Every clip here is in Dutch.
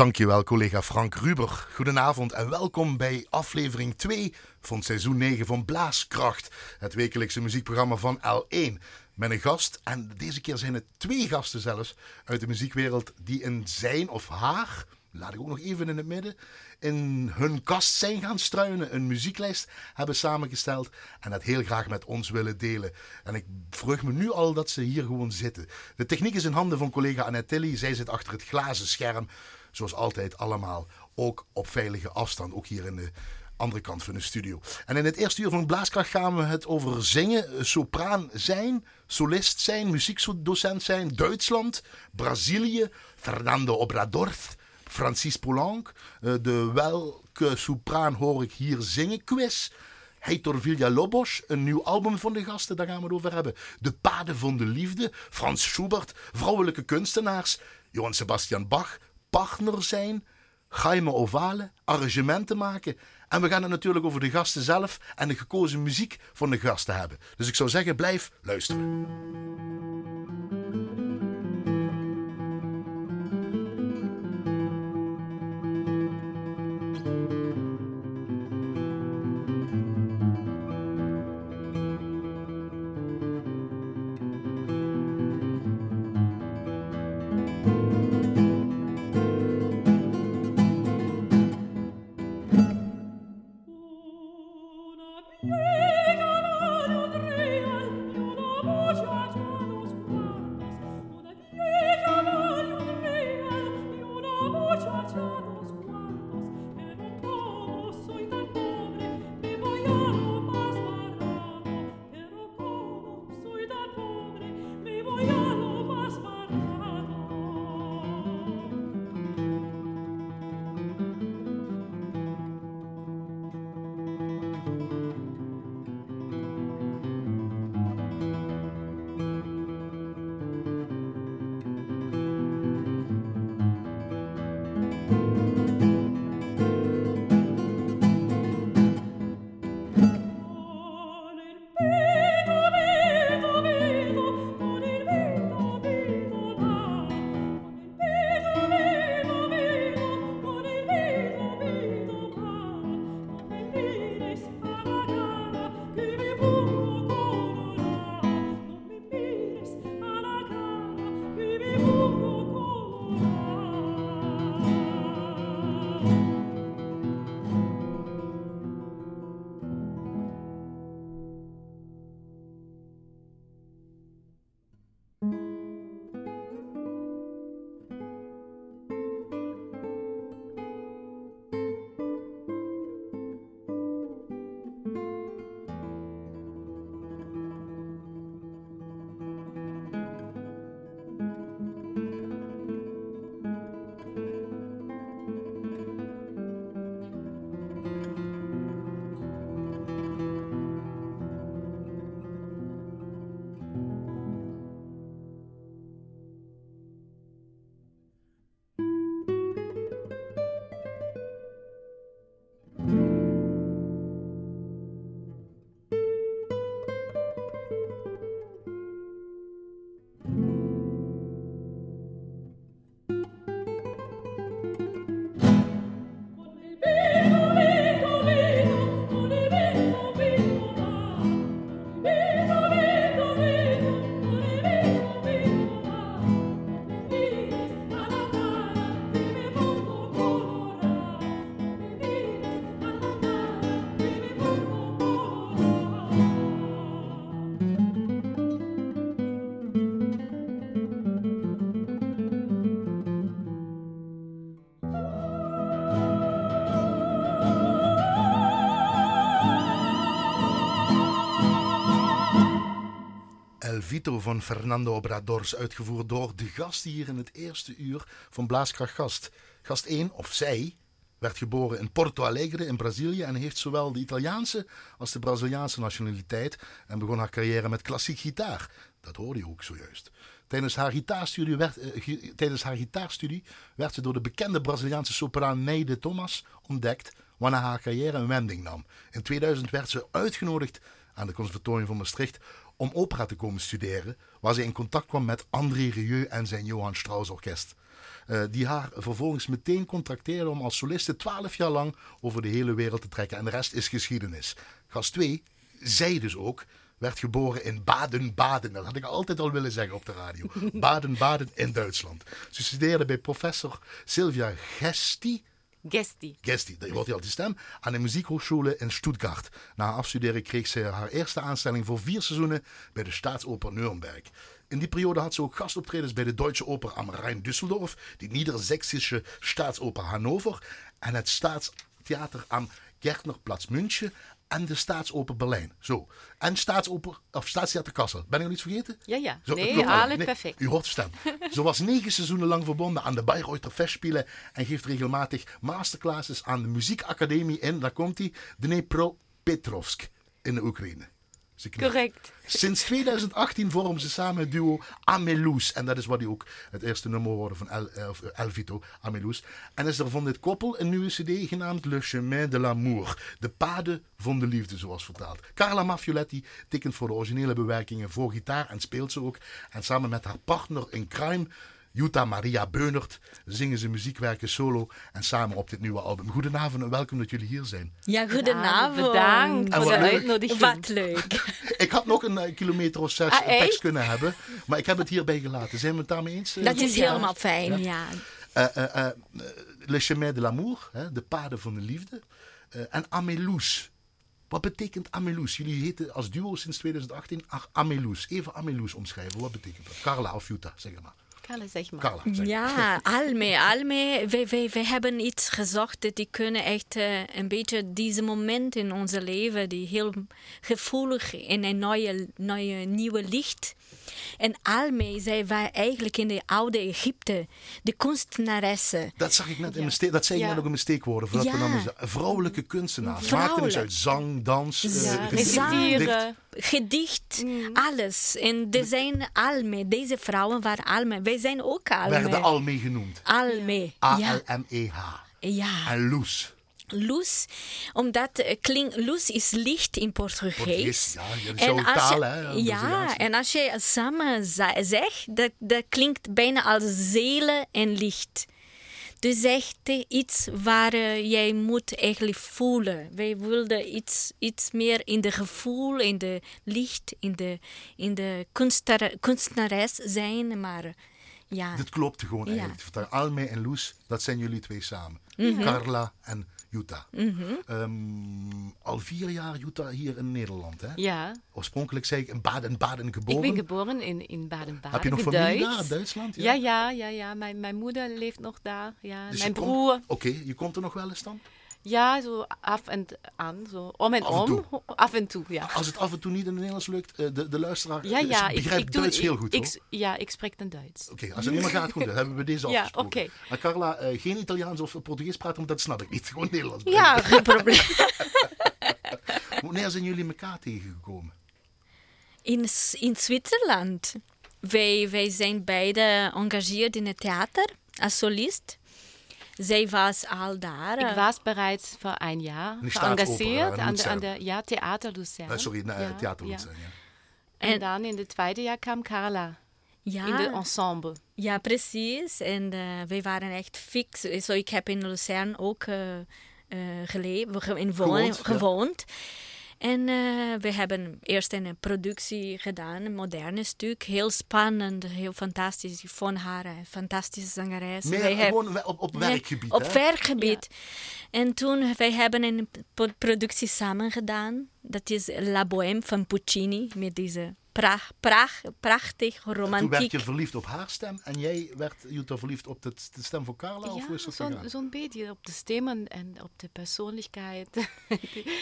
Dankjewel collega Frank Ruber. Goedenavond en welkom bij aflevering 2 van seizoen 9 van Blaaskracht. Het wekelijkse muziekprogramma van L1. Met een gast, en deze keer zijn het twee gasten zelfs, uit de muziekwereld die in zijn of haar, laat ik ook nog even in het midden, in hun kast zijn gaan struinen, een muzieklijst hebben samengesteld en dat heel graag met ons willen delen. En ik vreug me nu al dat ze hier gewoon zitten. De techniek is in handen van collega Annette Tilly. Zij zit achter het glazen scherm, zoals altijd allemaal, ook op veilige afstand, ook hier in de andere kant van de studio. En in het eerste uur van Blaaskracht gaan we het over zingen, sopraan zijn, solist zijn, muziekdocent zijn, Duitsland, Brazilië, Fernando Obrador, Francis Poulenc, eh, de welke sopraan hoor ik hier zingen quiz. Heitor Villa-Lobos, een nieuw album van de gasten, daar gaan we het over hebben. De Paden van de Liefde, Frans Schubert, vrouwelijke kunstenaars, Johann Sebastian Bach, partner zijn, Jaime Ovale, arrangementen maken. En we gaan het natuurlijk over de gasten zelf en de gekozen muziek van de gasten hebben. Dus ik zou zeggen, blijf luisteren. Van Fernando Obradors, uitgevoerd door de gast hier in het eerste uur van Blaaskracht Gast. Gast 1, of zij, werd geboren in Porto Alegre in Brazilië en heeft zowel de Italiaanse als de Braziliaanse nationaliteit en begon haar carrière met klassiek gitaar. Dat hoorde je ook zojuist. Tijdens haar, gitaarstudie werd, eh, tijdens haar gitaarstudie werd ze door de bekende Braziliaanse sopraan Neide Thomas ontdekt, waarna haar carrière een wending nam. In 2000 werd ze uitgenodigd aan de Conservatorium van Maastricht om opera te komen studeren, waar ze in contact kwam met André Rieu en zijn Johann Strauss Orkest. Uh, die haar vervolgens meteen contracteerde om als soliste twaalf jaar lang over de hele wereld te trekken. En de rest is geschiedenis. Gast 2, zij dus ook, werd geboren in Baden-Baden. Dat had ik altijd al willen zeggen op de radio. Baden-Baden in Duitsland. Ze studeerde bij professor Sylvia Gesti. Gesti. Gesti, dat wordt hij al die stem. Aan de muziekhochschule in Stuttgart. Na afstuderen kreeg ze haar eerste aanstelling voor vier seizoenen bij de Staatsoper Nürnberg. In die periode had ze ook gastoptredens bij de Deutsche Oper am Rhein-Düsseldorf, de Niedersächsische Staatsoper Hannover en het Staatstheater am Gärtnerplatz München en de Staatsoper Berlijn. Zo. En Staatsoper, of Staatstheater Kassel. Ben ik nog iets vergeten? Ja, ja. Zo, nee, alles nee, perfect. U hoort de stem. Ze was negen seizoenen lang verbonden aan de Bayreuther Festspielen en geeft regelmatig masterclasses aan de muziekacademie in, daar komt hij, Dnepropetrovsk in de Oekraïne. Correct. Sinds 2018 vormen ze samen het duo Amelous. En dat is wat die ook het eerste nummer hoorde van El, eh, eh, Elvito, Amelous. En is er van dit koppel een nieuwe cd genaamd Le Chemin de l'Amour. De paden van de liefde, zoals vertaald. Carla Maffioletti tekent voor de originele bewerkingen voor gitaar en speelt ze ook. En samen met haar partner in crime Jutta Maria Beunert zingen ze muziekwerken solo en samen op dit nieuwe album. Goedenavond en welkom dat jullie hier zijn. Ja, goedenavond. Bedankt voor de uitnodiging. Wat leuk. ik had nog een uh, kilometer of zes ah, tekst kunnen hebben, maar ik heb het hierbij gelaten. Zijn we het daarmee eens? Dat is helemaal fijn, ja. ja. Uh, Le chemin de l'amour, de paden van de liefde. en Amelous. Wat betekent Amelous? Jullie heten als duo sinds 2018 Amelous. Even Amelous omschrijven. Wat betekent dat? Carla of Jutta, zeg maar. Carla, zeg maar. Carla, zeg ja, Alme. Alme, wij, wij, wij hebben iets gezocht dat die kunnen echt uh, een beetje deze moment in ons leven, die heel gevoelig in een nieuwe, nieuwe, nieuwe licht. En Alme, zij waren eigenlijk in de oude Egypte, de kunstenaressen. Dat zag ik net in mijn steek, dat zei je net ook in mijn steekwoorden. We vrouwelijke kunstenaars. Vrouwelijk. Maakten dus uit zang, dans, ja. uh, zang, gedicht, mm. alles. En er zijn Alme, deze vrouwen waren Alme. Wij zijn ook Alme. Werden Alme genoemd. Alme. A-L-M-E-H. Ja. En Loes. Luz, omdat uh, klink, luz is licht in Portugees. Portugees ja, en als taal, hè? Ja, en als je samen zegt, dat, dat klinkt bijna als zelen en licht. Dus zegt iets waar uh, jij moet eigenlijk voelen. Wij wilden iets, iets meer in de gevoel, in de licht, in de, in de kunstenares zijn, maar ja. Dit klopt gewoon ja. eigenlijk. Alme en Loes, dat zijn jullie twee samen. Mm -hmm. Carla en Jutta. Mm -hmm. um, al vier jaar Jutta hier in Nederland, hè? Ja. Oorspronkelijk zei ik in Baden-Baden geboren. Ik ben geboren in, in Baden-Baden. Heb je nog familie daar in Duitsland? Ja, ja, ja. ja, Mijn, mijn moeder leeft nog daar. Ja. Dus mijn broer. Oké, okay, je komt er nog wel eens dan? Ja, zo af en aan, zo om en af om. En af en toe, ja. Als het af en toe niet in het Nederlands lukt, eh, de, de luisteraar ja, ja, begrijpt ik, Duits heel goed, ik, Ja, ik spreek dan Duits. Oké, als het niet meer gaat, goed, dan hebben we deze ja, afgesproken. Okay. Maar Carla, uh, geen Italiaans of Portugees praten, want dat snap ik niet. Gewoon Nederlands. Ja, geen probleem. Wanneer zijn jullie elkaar tegengekomen? In, in Zwitserland. Wij, wij zijn beide geëngageerd in het theater als solist. Zij was al daar. Ik was bereits voor een jaar geëngageerd aan de, aan de ja, Theater Lucerne. Uh, sorry, na, ja, Theater Lucerne. Ja. En, en, dan in het tweede jaar kwam Carla. Ja, in het ensemble. Ja, precies. En uh, wij waren echt fix. Zo, ik heb in Lucerne ook uh, geleefd, in gewoond. gewoond. En uh, we hebben eerst een productie gedaan, een moderne stuk. Heel spannend, heel fantastisch. Vond haar een fantastische zangeres. Meer gewoon op, op werkgebied, Op werkgebied. En toen, wij hebben een productie samen gedaan. Dat is La Bohème van Puccini, met deze pracht, pracht, prachtig, romantiek. Toen werd je verliefd op haar stem en jij werd Jutta verliefd op de, de stem van Carla? Ja, of zo'n zo beetje op de stem en, op de persoonlijkheid.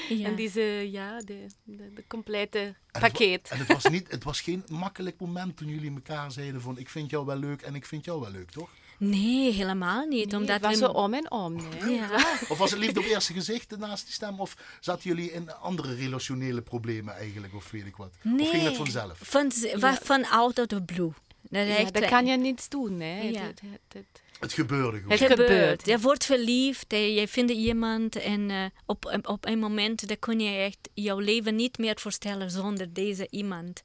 ja. En deze, ja, de, de, de complete pakket. en het was, niet, het was geen makkelijk moment toen jullie elkaar zeiden van ik vind jou wel leuk en ik vind jou wel leuk, toch? Nee, helemaal niet. Nee, omdat het was zo om en om. Nee. Ja. Of was het liefde op eerste gezicht naast die stem? Of zaten jullie in andere relationele problemen eigenlijk? Of weet ik wat? Nee. Of ging het vanzelf? Van, van out of the blue. Dat, Ja, echt, daar eh, kan je niets doen. Hè. Ja. Het, gebeurde gewoon. Het gebeurt. Je wordt verliefd, je vindt iemand en eh, op, op een moment dan kun je echt jouw leven niet meer voorstellen zonder deze iemand.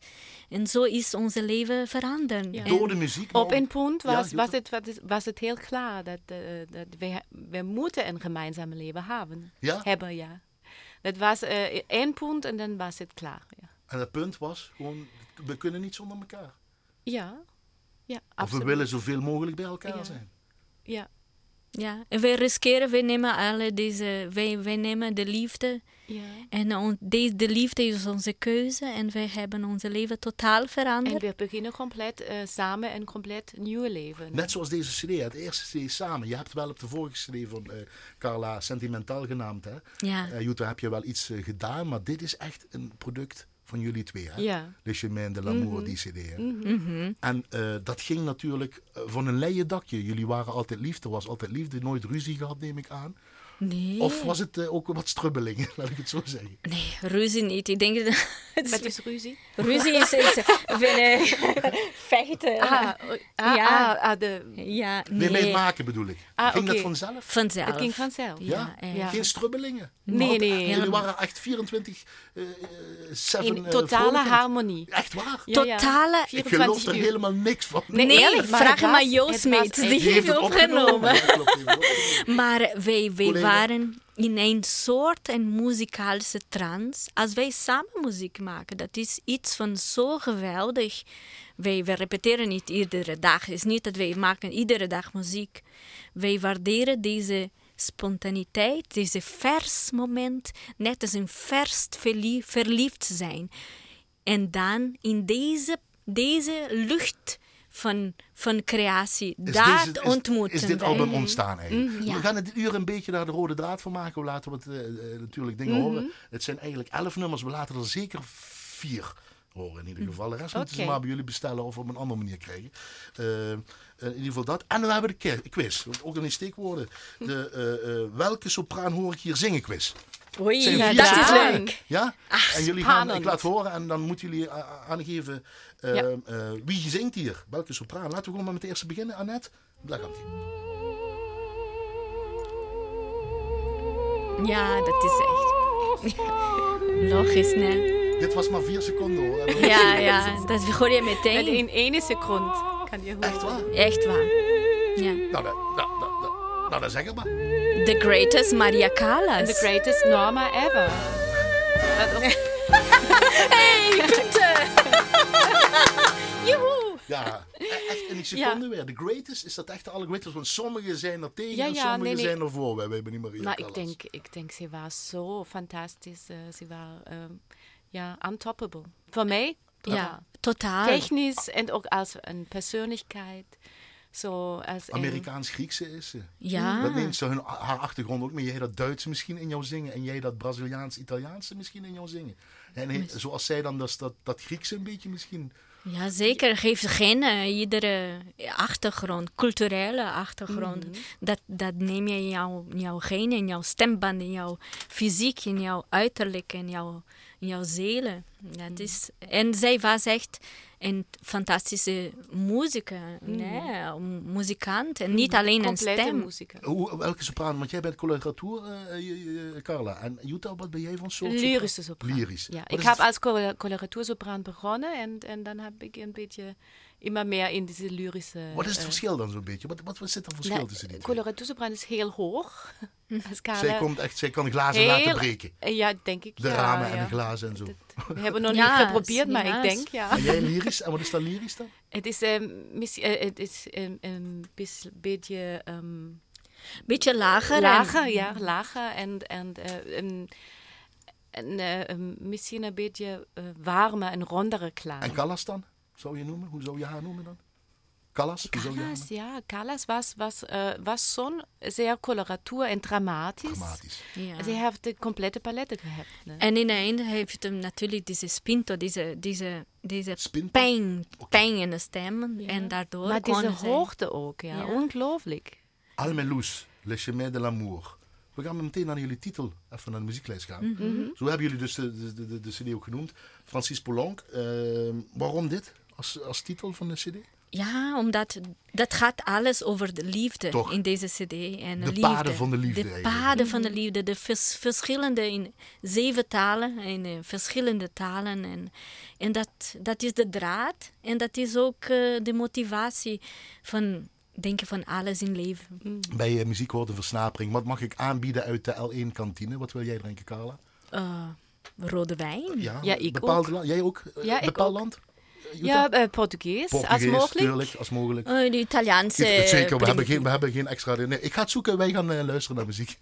En zo is ons leven veranderd. Ja. Door de muziek. Op een punt was, was, het, was, het, was het heel klaar dat, eh, dat we, we moeten een gemeenzaam leven hebben. Ja? Hebben, ja. Dat was eh, één punt en dan was het klaar. Ja, En het punt was gewoon, we kunnen niet zonder elkaar. ja, ja Of absoluut. we willen zoveel mogelijk bij elkaar Ja. zijn. Ja, Ja, en wij riskeren, wij nemen alle deze, wij, wij nemen de liefde. ja. En on, deze, de liefde is onze keuze en wij hebben ons leven totaal En veranderd. we beginnen compleet eh, samen een compleet nieuw leven. Net zoals deze cd, het eerste cd samen. Je hebt wel op de vorige cd van eh, Carla Sentimentaal genaamd. Hè? Ja. Eh, Jutta, heb je wel iets gedaan, maar dit is echt een product van jullie twee. Hè? Ja. Le Chemin de l'Amour, die cd. Mhm. En eh, dat ging natuurlijk eh, van een leien dakje. Jullie waren altijd liefde, er was altijd liefde, nooit ruzie gehad, neem ik aan. Nee. Of was het eh, ook wat strubbelingen, laat ik het zo zeggen. Nee, ruzie niet. Ik denk dat het Wat is ruzie? ruzie is, is vinden, vechten. Ah, ah, Ja. ah, ah, de, ja, Nee, nee. meemaken bedoel ik. Ah, ging dat vanzelf? Vanzelf. het ging vanzelf. Ja, Ja, ja. geen strubbelingen. Nee, nee, eh, Jullie helemaal. waren echt 24, eh, eh, 7 In eh, totale harmonie. Echt waar? Ja, ja. Totale- Ik 24 geloof er uur. helemaal niks van. Nee, Nee, eerlijk, maar vraag maar Joost echt- die heeft het opgenomen. Maar wij, wij Collega. Waren in een soort en muzikale trance. Als wij samen muziek maken, dat is iets van zo geweldig. Wij, wij repeteren niet iedere dag. Het is niet dat wij maken iedere dag muziek. Wij waarderen deze spontaniteit, deze vers moment, net als een vers verliefd zijn. En dan in deze, deze lucht van, van creatie, Is daar deze- is- ontmoeten Is dit wij. album ontstaan eigenlijk? Mhm, ja. We gaan het uur een beetje naar de rode draad van maken. We laten wat, eh, natuurlijk dingen Mhm. horen. Het zijn eigenlijk elf nummers. We laten er zeker vier horen in ieder geval. De rest moeten ze maar bij jullie bestellen of op een andere manier krijgen. Eh, in ieder geval dat. En we hebben de ke- quiz. Ook in steekwoorden. De welke sopraan hoor ik hier zingen quiz. Oei, Zijn ja, vier dat is leuk. Ja? en jullie gaan, ik laat horen en dan moeten jullie aangeven eh, Ja. eh, wie zingt hier. Welke sopraan. Laten we gewoon maar met de eerste beginnen. Annette, daar gaat ie. Ja, dat is echt. Logisch, nee. Dit was maar vier seconden hoor. En dan- Ja, ja, dat hoor je En meteen. in één seconde kan je horen. Echt waar? Echt waar. Ja. Nou, dat, dat, dat, dat, nou, dat zeg ik maar. The greatest Maria Callas. The greatest Norma ever. Hey, punten! Joehoe! Ja, e- echt in die seconde weer. De greatest, is dat echt de allergreatest? Want sommigen zijn er tegen Ja, en ja, sommigen nee, nee. zijn er voor. Wij hebben niet Maria Maar ik Callas. denk, ik denk, ze was zo fantastisch. eh, ze was ehm, ja, untoppable. Voor mij, Ja, totaal. technisch en ook als een persoonlijkheid. Zo als Amerikaans-Griekse is ze. Ja. Dat neemt ze hun, haar achtergrond ook mee. Jij dat Duits misschien in jou zingen en jij dat Braziliaans-Italiaanse misschien in jou zingen. En he- zoals zij dan dat, dat, dat Griekse een beetje misschien. Ja, zeker. Geeft geen eh, iedere achtergrond, culturele achtergrond. Mhm. dat, dat neem je in jouw, in jouw genen, in jouw stemband, in jouw fysiek, in jouw uiterlijk, in jouw, in jouw zelen. Dat Mhm. is, en zij was echt een fantastische muzika, nee, muzikant. En niet alleen een stem. muziek. Hoe, welke sopraan? Want jij bent coloratuur, eh, eh, eh, Carla. En Jutta, wat ben jij van soort? Lyrische sopraan. Lyrisch. Ja, Wat ik heb het- als col- coloratuursopraan begonnen en, en dan heb ik een beetje immer meer in deze lyrische... Wat is het eh, verschil dan zo'n beetje? Wat, wat, wat zit er verschil nou, tussen die twee? coloratuursopraan is heel hoog. Carla- Zij, komt echt, zij kan glazen heel- laten breken. eh, Ja, denk ik. De ja, ramen en ja. de glazen en zo. We hebben nog Ja, niet geprobeerd, maar ik denk ja. En jij lyrisch? En wat is dan lyrisch dan? Het is, ehm, mis- eh, het is een, een beetje ehm, Beetje lager. en- lager, ja, lager en, en, een, en, een- misschien een beetje eh, warmer en rondere klank. En Callas dan? Zou je noemen? Hoe zou je haar noemen dan? Callas? Callas, ja, Callas was, was, eh, was zo'n zeer coloratuur en dramatisch. Dramatisch. Ja. Ze heeft de complete palette gehad. ne? En in het einde heeft hem natuurlijk deze spinto, deze, deze, deze Spinto? pijn, pijn in de stem. En daardoor maar deze hoogte ook, ja, Ja. ongelooflijk. Almelous, Le Chemin de l'Amour. We gaan meteen naar jullie titel, even naar de muzieklijst gaan. Mhm. Zo hebben jullie dus de, de, de, de, de cd ook genoemd. Francis Poulenc. Ehm, waarom dit als, als titel van de cd? Ja, omdat dat gaat alles over de liefde in deze CD. En de liefde. paden van de liefde. De paden van de liefde. De verschillende in zeven talen, in uh, verschillende talen. En, en dat, dat is de draad. En dat is ook uh, de motivatie van denken van alles in leven. Mm. Bij uh, muziek hoort versnapering. Wat mag ik aanbieden uit de L1-kantine? Wat wil jij drinken, Carla? rode wijn. Ja, ja ik bepaald ook. Land, jij ook? Ja, bepaald land? Ja, Portugees, Portugees, als mogelijk. Tuurlijk, als mogelijk. Uh, de Italiaanse. Zeker, we hebben, geen, we hebben geen extra. Nee, ik ga het zoeken, wij gaan uh, luisteren naar muziek.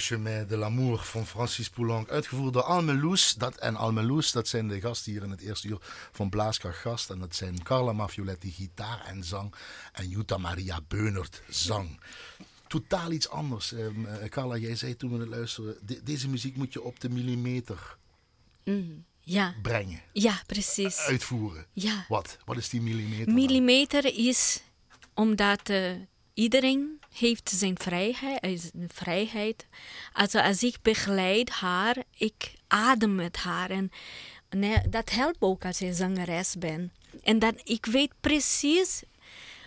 Chemin de l'Amour van Francis Poulenc. Uitgevoerd door Almeloes. Dat, en Almeloes, dat zijn de gasten hier in het eerste uur van Blaaskracht Gast. En dat zijn Carla Mafioletti, gitaar en zang. En Jutta Maria Beunert, zang. Totaal iets anders. Um, Carla, jij zei toen we het luisteren, deze muziek moet je op de millimeter mm, ja. brengen. Ja, precies. Uitvoeren. Ja. Wat? Wat is die millimeter? Millimeter is omdat uh, iedereen heeft zijn vrijheid. vrijheid. Also als ik begeleid haar, ik adem met haar. En nee, dat helpt ook als je zangeres bent. En dat ik weet precies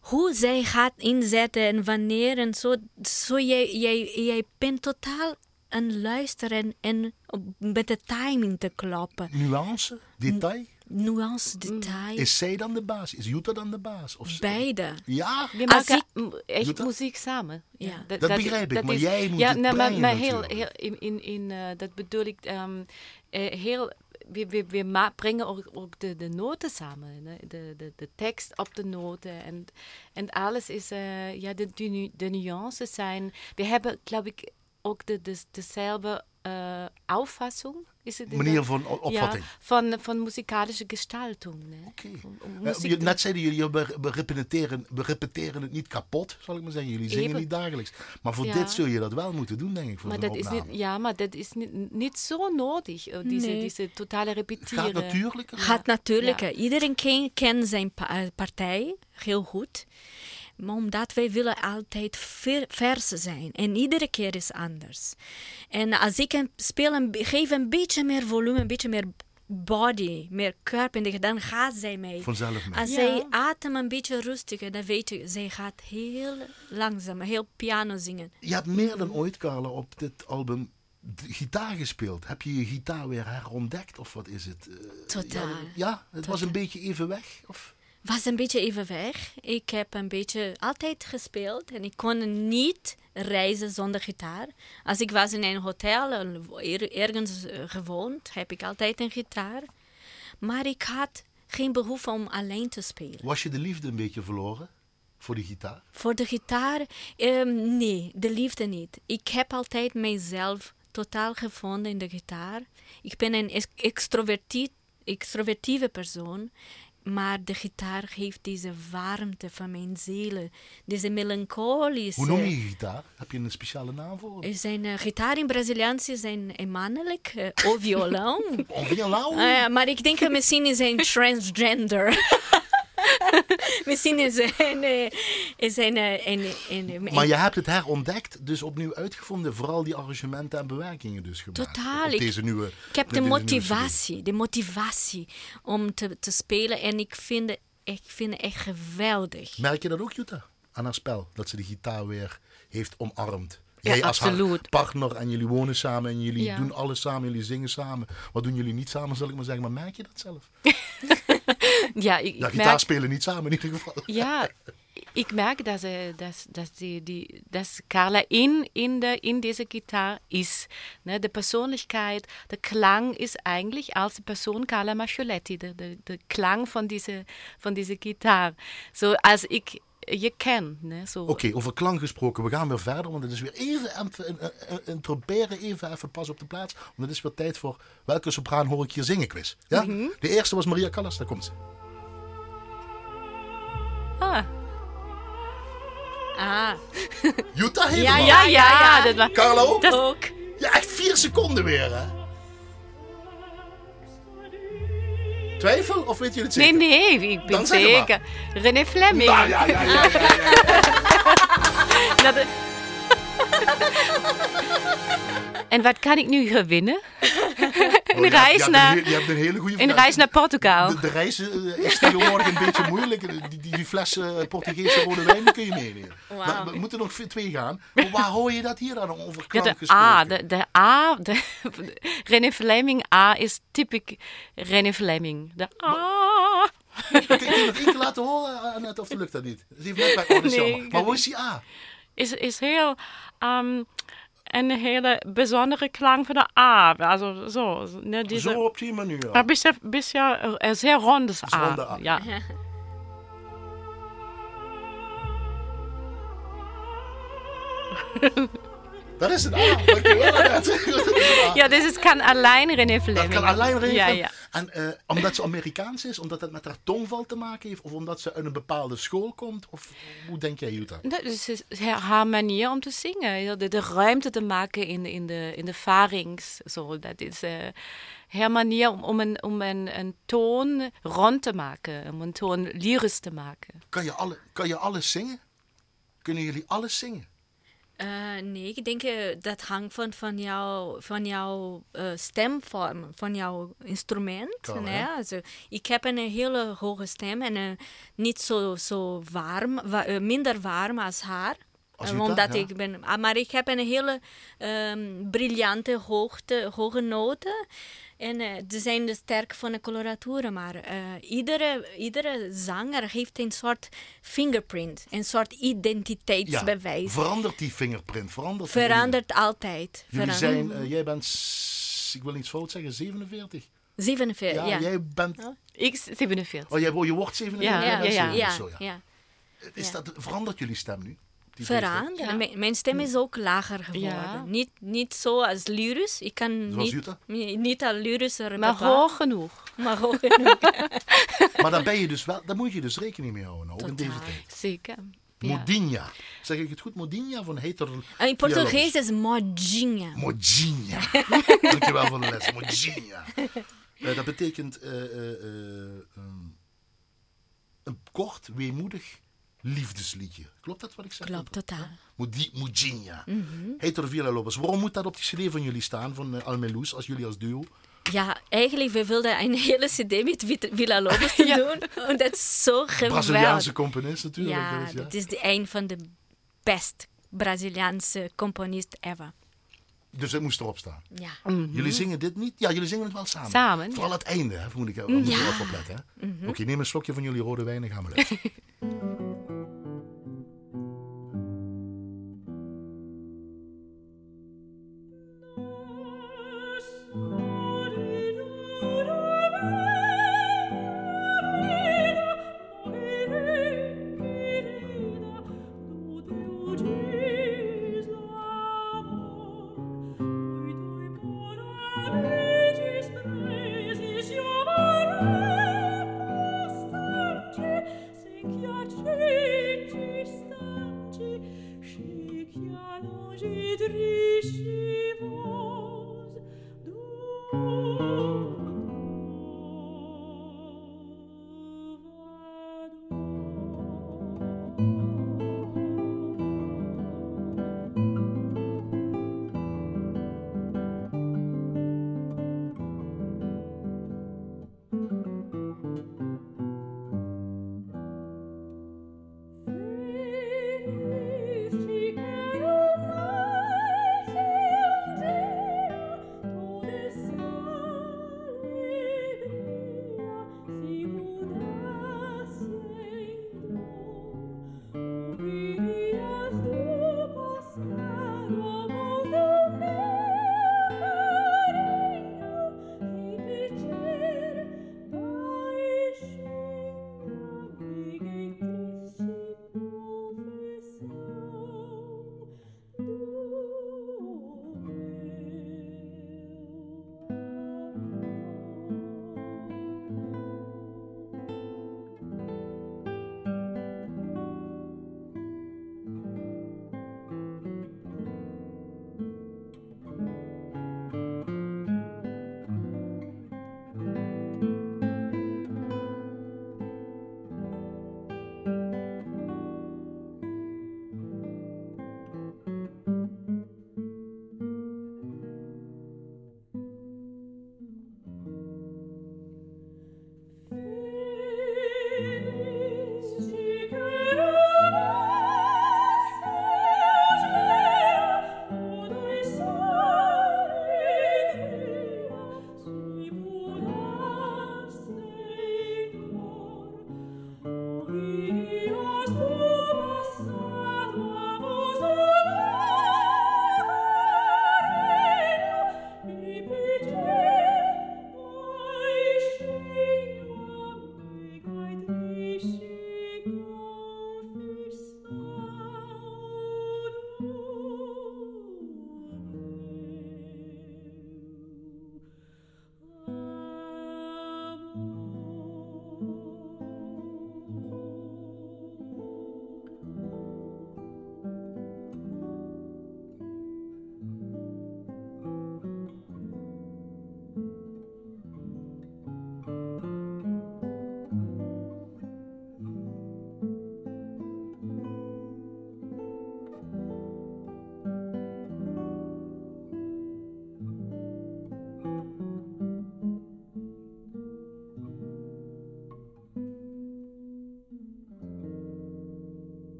hoe zij gaat inzetten en wanneer en zo. Zo jij, jij, jij bent totaal aan luisteren en met de timing te kloppen. Nuance, detail? Nuance, mm. detail. Is zij dan de baas? Is Jutta dan de baas? Of Beide. Ja? We maken echt Jutta? muziek samen. Ja. Dat, dat, begrijp ik, maar jij moet ja, het nou, maar, maar heel, heel, in, in, in uh, dat bedoel ik, um, uh, heel we, we, we brengen ook, ook de, de noten samen. De, de, de tekst op de noten. En, en alles is, uh, ja, de, de, de nuances zijn. We hebben, geloof ik, ook de, de, dezelfde äh, Auffassung. Het Manier van o- Ja, opvatting. van, van muzikalische Gestaltung. Ne? Oké. Eh, net zeiden jullie, we, we, repeteren, we repeteren het niet kapot, zal ik maar zeggen. Jullie zingen Even. niet dagelijks. Maar voor Ja. dit zul je dat wel moeten doen, denk ik, voor Maar dat is opname. niet, ja, maar dat is niet, niet zo nodig, eh, deze, Nee. deze totale Het repeteren. gaat natuurlijk. Gaat natuurlijk. Ja. hè. Iedereen ken- kent zijn pa- partij heel goed. Maar omdat wij willen altijd ver, vers zijn. En iedere keer is anders. En als ik een, speel, een, be- geef een beetje meer volume, een beetje meer body, meer de dan gaat zij mee. Vanzelf mee. Als Ja. zij adem een beetje rustiger, dan weet je, zij gaat heel langzaam, heel piano zingen. Je hebt meer dan ooit, Carla, op dit album gitaar gespeeld. Heb je je gitaar weer herontdekt, of wat is het? Eh, Totaal. Ja, ja, het was een beetje even weg? Of? Was een beetje even weg. Ik heb een beetje altijd gespeeld en ik kon niet reizen zonder gitaar. Als ik was in een hotel, ergens eh, gewoond, heb ik altijd een gitaar. Maar ik had geen behoefte om alleen te spelen. Was je de liefde een beetje verloren voor die gitaar? Voor de gitaar, ehm, nee, de liefde niet. Ik heb altijd mijzelf totaal gevonden in de gitaar. Ik ben een ex- extrovertie- extrovertieve persoon. Maar de gitaar geeft deze warmte van mijn ziel. Deze melancholische... Hoe noem je je gitaar? Heb je een speciale naam voor? Zijn uh, gitaar in Braziliaans zijn een mannelijk, uh, of violão. Of violão? Ah, maar ik denk dat misschien is een transgender. misschien is een, is een, een, Maar je hebt het herontdekt, dus opnieuw uitgevonden. Vooral die arrangementen en bewerkingen dus gemaakt. Totaal, Op deze nieuwe, Ik heb de motivatie, de motivatie om te, te spelen. En ik vind, het- ik vind het echt geweldig. Merk je dat ook, Jutta? Aan haar spel, dat ze de gitaar weer heeft omarmd. Ja, Jij als haar absoluut. partner en jullie wonen samen en jullie Ja. doen alles samen, jullie zingen samen. Wat doen jullie niet samen, zal ik maar zeggen. Maar merk je dat zelf? Ja, ik, Ja, gitaar merk, spelen niet samen in ieder geval. ja, ik merk dat, ze, dat, dat, die, die, dat Carla in, in, de, in deze gitaar is. Ne, de persoonlijkheid, de klang is eigenlijk als de persoon Carla Marcioletti. De, de, de klang van deze, van deze gitaar. Zo als ik je ken. Oké, over klank gesproken. We gaan weer verder, want het is weer even een- tromperen, even, even pas op de plaats. Want het is weer tijd voor welke sopraan hoor ik hier zingen quiz. Ja? Mhm. De eerste was Maria Callas, daar komt ze. Ah. Ah, ja, helemaal. ja, ja, ja. dat was... Carla ook? Dat- Ook. Ja, echt vier seconden weer, hè? Twijfel of weet je het Nee, zeker? nee, ik ben Dan zeker. René Fleming. Ah, ja, ja, ja, ja, ja, ja. Dat is- en wat kan ik nu gewinnen? Oh, Een ja, reis naar- Je hebt een hele goede Een reis naar Portugal. De, de reis eh, is tegenwoordig een beetje moeilijk. Die, die fles eh, Portugese rode wijn kun je meenemen. Maar we moeten nog twee gaan. Maar waar hoor je dat hier dan over Ja, de gesproken? A, de, de A, de, René Fleming A is typisch René Fleming. De A. Kun je die nog één keer laten horen, Annette, of lukt dat niet? Net bij, oh, Nee, ik Maar hoe is die A? Is, is heel ehm, een hele bijzondere klank van de A. Also, zo, ne, deze, Zo op die manier. Maar bisschen, bisschen, äh, sehr rondes Is A. ronde A. Ja. Dat is een A. Dankjewel, Annette. Dat is een A. ja, dus het kan alleen René Fleming. Dat kan alleen. Ja, ja. En eh, omdat ze Amerikaans is, omdat het met haar tongval te maken heeft, of omdat ze uit een bepaalde school komt? Of hoe denk jij, Jutta? Dat is haar manier om te zingen. De, de ruimte te maken in, in, de, in de varings. Zo, dat is eh, haar manier om, om, een, om een, een toon rond te maken. Om een toon lyrisch te maken. Kan je, alle, kan je alles zingen? Kunnen jullie alles zingen? Eh, nee, ik denk eh, dat hangt van, van, jou, van jouw eh, stemvorm, van jouw instrument. Nee? Also, ik heb een hele hoge stem en niet zo, zo warm, wa- minder warm als haar. Als omdat ja. ik ben, ah, maar ik heb een hele ehm, briljante hoogte, hoge noten. En eh ze zijn dus sterk van de coloraturen, maar eh, iedere, iedere zanger heeft een soort fingerprint, een soort identiteitsbewijs. verandert die fingerprint? Verandert die Verandert altijd. Jullie Verandert. zijn, eh, jij bent, ik wil niets fout zeggen, 47? 47, Ja, ja. jij bent, Ik 47. oh, jij, oh, je wordt 47? Ja, ja, ja, ja. ja, Zo, ja. ja. Is ja. dat, verandert jullie stem nu? Die veranderen. Ja. Mijn, mijn stem is ook lager geworden. Ja. Niet, niet zo als Lyrus. Ik kan Zoals niet, Jutta? niet, niet al Lyrus Maar hoog genoeg. Maar hoog genoeg. Maar daar, ben je dus wel, daar moet je dus rekening mee houden, ook in deze tijd. Zeker. Ja. Modinha. Zeg ik het goed? Modinha van Heter... En in Portugees is modinha. Modinha. Dankjewel voor de les. Modinha. Eh, dat betekent eh, eh, eh, um, een kort, weemoedig liefdesliedje. Klopt dat wat ik zeg? Klopt, totaal. Modinha. Mhm. Heter Villa Lopez. Waarom moet dat op die cd van jullie staan, van uh, Almeloes, als jullie als duo? Ja, eigenlijk, we wilden een hele cd met Villa Lobos te Ja. doen. En dat is zo Braziliaanse geweldig. componist natuurlijk. Ja, dat is, ja. dat is de een van de best Braziliaanse componisten ever. Dus het moest erop staan. Ja. Jullie zingen dit niet? Ja, jullie zingen het wel samen. Samen, Vooral het einde, hè, moet ik er moet ik er even op letten. Hè? Oké, neem een slokje van jullie rode wijn en gaan we luisteren.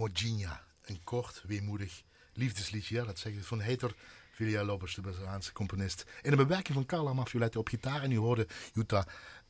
Modinha, een kort, weemoedig liefdesliedje. Ja, dat zegt het van Heter Lopez, de Braziliaanse componist. In de bewerking van Carla Mafioletti op gitaar. En u hoorde Jutta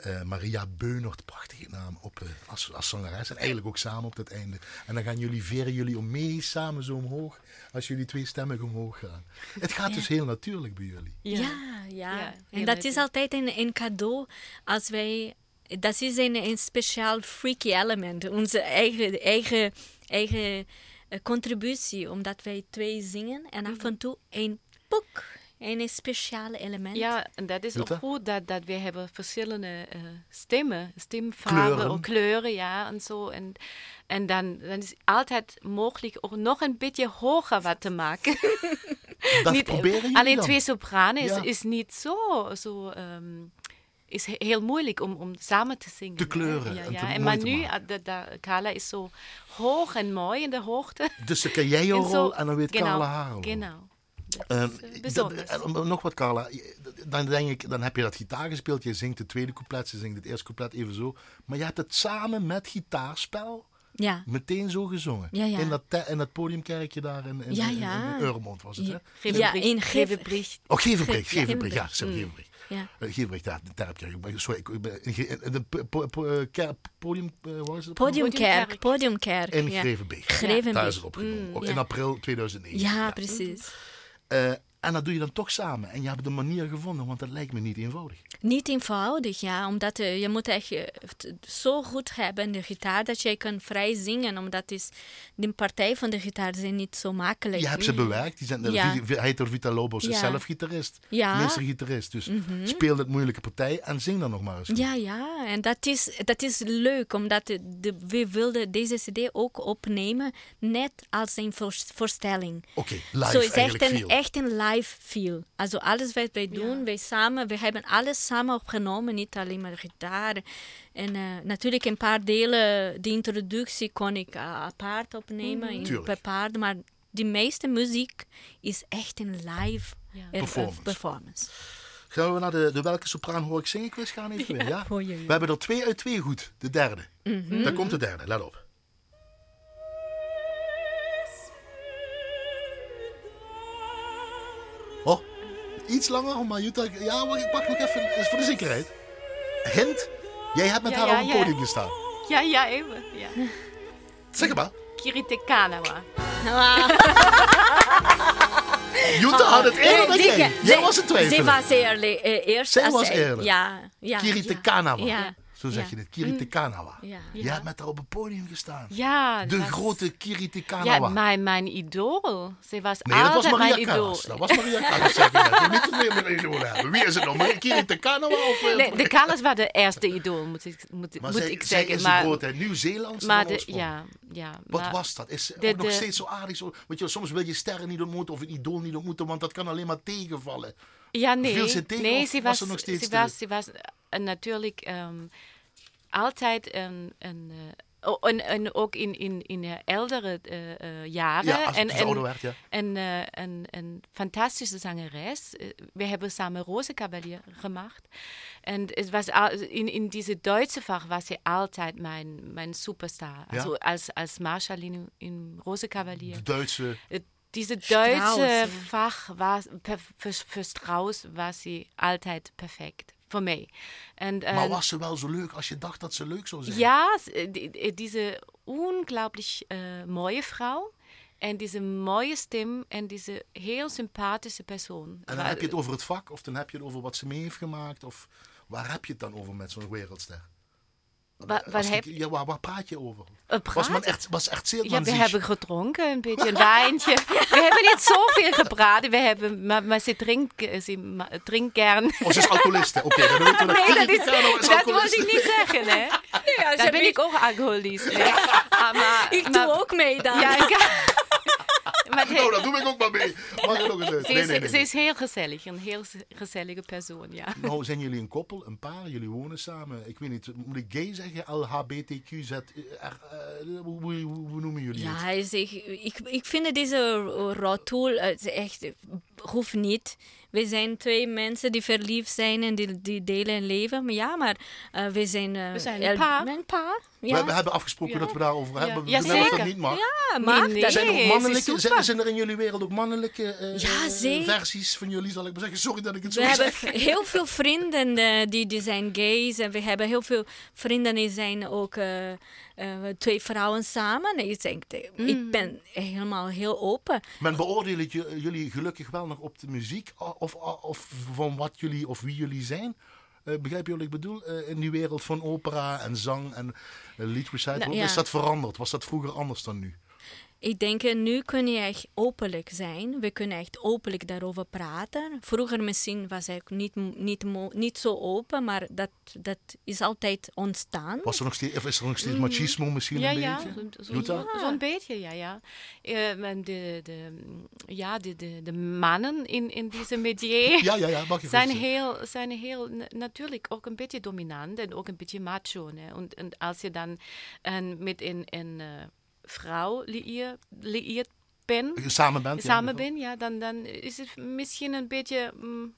uh, Maria Beunert, prachtige naam, op, uh, als, als zangeres. En eigenlijk ook samen op het einde. En dan gaan jullie, veren jullie om mee samen zo omhoog. Als jullie twee stemmen omhoog gaan. Het gaat dus heel natuurlijk bij jullie. Ja, ja. ja. en dat is altijd een, een cadeau als wij dat is een, een speciaal freaky element. Onze eigen, eigen, eigen uh, contributie, omdat wij twee zingen en af en toe een boek. Een speciale element. Ja, en dat is ook goed dat, dat we hebben verschillende uh, stemmen, stemfarben, kleuren. kleuren, ja, en zo. En, en dan, dan is altijd mogelijk ook nog een beetje hoger wat te maken. Dat niet, proberen Alleen dan? twee sopranen ja. is, is niet zo, zo um, is heel moeilijk om, om samen te zingen. De kleuren. Ja, en, ja. en maar nu, de, de, Carla is zo hoog en mooi in de hoogte. Dus dan ken jij jouw rol en dan weet genau, Carla haar rol. Genau. Um, nog wat, Carla. Dan, denk ik, dan heb je dat gitaar gespeeld. Je zingt het tweede couplet, ze zingt het eerste couplet even zo. Maar je hebt het samen met gitaarspel ja. meteen zo gezongen. Ja, ja. In, dat in dat podiumkerkje daar in, in, ja, in, ja. in Eurmond was het, hè? Ja, in Gevenbricht. Oh, Gevenbricht, Gevenbricht, ja, Gevenbricht. Ja. Uh, ja, daar heb je. Sorry, ik ben in de podium, uh, is het? Podiumkerk, podiumkerk. In ja. Grevenbeek. Grevenbeek. Daar is het opgenomen. Mm, in april 2009. Ja, precies. En dat doe je dan toch samen. En je hebt de manier gevonden, want dat lijkt me niet eenvoudig. Niet eenvoudig, ja. Omdat uh, je moet echt uh, zo goed hebben de gitaar dat je kan vrij zingen. Omdat is, de partij van de gitaar zijn niet zo makkelijk. Je hebt ze bewerkt. Die zijn, ja. Hij heet Vita Lobos, ja. is zelf gitarist. Ja. Meestergitarist. Dus mm -hmm. speel het moeilijke partij en zing dan nog maar eens. Goed. Ja, ja. En dat is, dat is leuk. Omdat de, de, we wilden deze cd ook opnemen. Net als een voorstelling. Oké, okay, live Zo is echt een, echt een live feel. Also alles wat wij doen, ja. wij samen, we hebben alles samen opgenomen, niet alleen maar gitaar. En uh, natuurlijk een paar delen, de introductie kon ik uh, apart opnemen, mm. in bepaard, maar de meeste muziek is echt een live ja. performance. performance. Gaan we naar de, de welke sopraan hoor ik zingen quiz gaan even weer, ja? Oh, ja, ja. We hebben er twee uit twee goed, de derde. Mm -hmm. Daar komt de derde, let op. iets langer, maar Jutta... Ja, maar ik pak nog even, voor de zekerheid. Hint, jij hebt met ja, haar ja, op een ja. podium gestaan. Ja, ja, even. Ja. Zeg maar. Kirite Kanawa. Jutta had het eerder dan jij. Jij zij, was het twijfelen. Zij was eerlijk. Uh, eerst Zij was eerlijk. Ja, ja. Kirite ja, Kanawa. Ja. Zo zeg ja. je het, Kirite Kanawa. Ja. Jij hebt met haar op een podium gestaan. Ja, De dat- grote Kirite Ja, Kanawa. mijn, mijn idool. Ze was Nee, dat was Maria mijn idool. Callas. Dat was Maria Callas. zeg. Je moet niet te veel met idolen hebben. Wie is het nou? Maria Kirite Kanawa of... eh, Nee, de Callas was de eerste idool, moet ik, moet, maar moet zij, ik zij zeggen. is maar de grootheid. Nieuw-Zeeland maar de, ja, ja. Wat maar- was dat? Is ze de- ook nog de- steeds zo aardig? Zo, want je, soms wil je sterren niet ontmoeten of een idool niet ontmoeten, want dat kan alleen maar tegenvallen. Ja, nee. Viel ze tegen nee, ze was was, ze nog steeds ze was, ze was eh, natuurlijk ehm, altijd een. een eh, oh, en, en ook in, in, in de oudere eh, eh, jaren. Ja, als en, het ouder werd, ja. En eh, een, een fantastische zangeres. We hebben samen Rosenkavalier gemacht. En het was al- in, in diese Duitse Fach war sie altijd mijn, mijn superstar. Ja? Also als, als Marschall in, Rosenkavalier. De Duitse... Äh, Diese deutsche ja. Fach war per, für, für Strauss war sie altijd perfekt voor mij. En, Maar äh, was ze wel zo leuk als je dacht dat ze leuk zou zijn? ja, die- die- diese unglaublich äh, mooie Frau en diese mooie stem en diese heel sympathische persoon. En dan heb je het over het vak, of dan heb je het over wat ze mee heeft gemaakt, of waar heb je het dan over met zo'n wereldster? Wa- wat die- heb- ja, waar, waar praat je over? Eh, Was, man echt, was echt zeer Ja, we zich- hebben gedronken, een beetje een wijntje. We hebben niet zoveel gebraden, we hebben, maar, maar ze drinkt, eh, ze drinkt gern. Oh, ze is alcoholiste. Oké, dan weten we dat. Nee, dat, is, is dat moet ik niet zeggen, hè. Dan ben ik ook alcoholist. hè. Ah, maar, Ik maar- doe ook mee dan. Ja, ik, maar het- Nou, dat doe ik ook maar mee. Mag nog eens uit? ze, Nee, is, nee, nee. ze is heel gezellig, een heel gezellige persoon, ja. Nou, zijn jullie een koppel, een paar, jullie wonen samen. Ik weet niet, moet ik gay zeggen? LHBTQZ? eh, hoe, hoe, hoe, hoe noemen jullie het? Ja, also ich, ich, ich finde diese Rotul also echt, hoeft niet. We zijn twee mensen die verliefd zijn en die, die delen een leven. Maar ja, maar uh, we zijn... Uh, we zijn een paar. Een paar. Ja. We, we, hebben afgesproken ja. dat we daarover ja. hebben. Ja, we zeker. dat niet mag. Ja, maar nee, nee. Zijn er, ook mannelijke, zijn, zijn, er in jullie wereld ook mannelijke uh, ja, versies van jullie, zal ik maar zeggen? Sorry dat ik het zo we zeg. We hebben heel veel vrienden uh, die, die zijn gays. En we hebben heel veel vrienden die zijn ook uh, twee vrouwen samen. En ik denk, mm. ik ben helemaal heel open. Men beoordelen jullie gelukkig wel nog op de muziek? Of, of van wat jullie of wie jullie zijn? Uh, begrijp je wat ik bedoel? Uh, in die wereld van opera en zang en uh, liedrecital. Nou, ja. Is dat veranderd? Was dat vroeger anders dan nu? Ik denk, nu kun je echt openlijk zijn. We kunnen echt openlijk daarover praten. Vroeger misschien was ik niet, niet, niet zo open, maar dat, dat is altijd ontstaan. Was er nog steeds, of is er nog steeds machismo misschien ja, een ja, beetje? Zo'n zo, zo beetje, ja. ja. Uh, de, de, ja, de, de, de mannen in, in deze ja, ja, ja, mag je zijn, heel, zijn heel natuurlijk ook een beetje dominant en ook een beetje macho. En, en als je dan en met een... een vrouw liëert ben, samen bent, samen ja, ben, ja, dan, dan is het misschien een beetje, mm,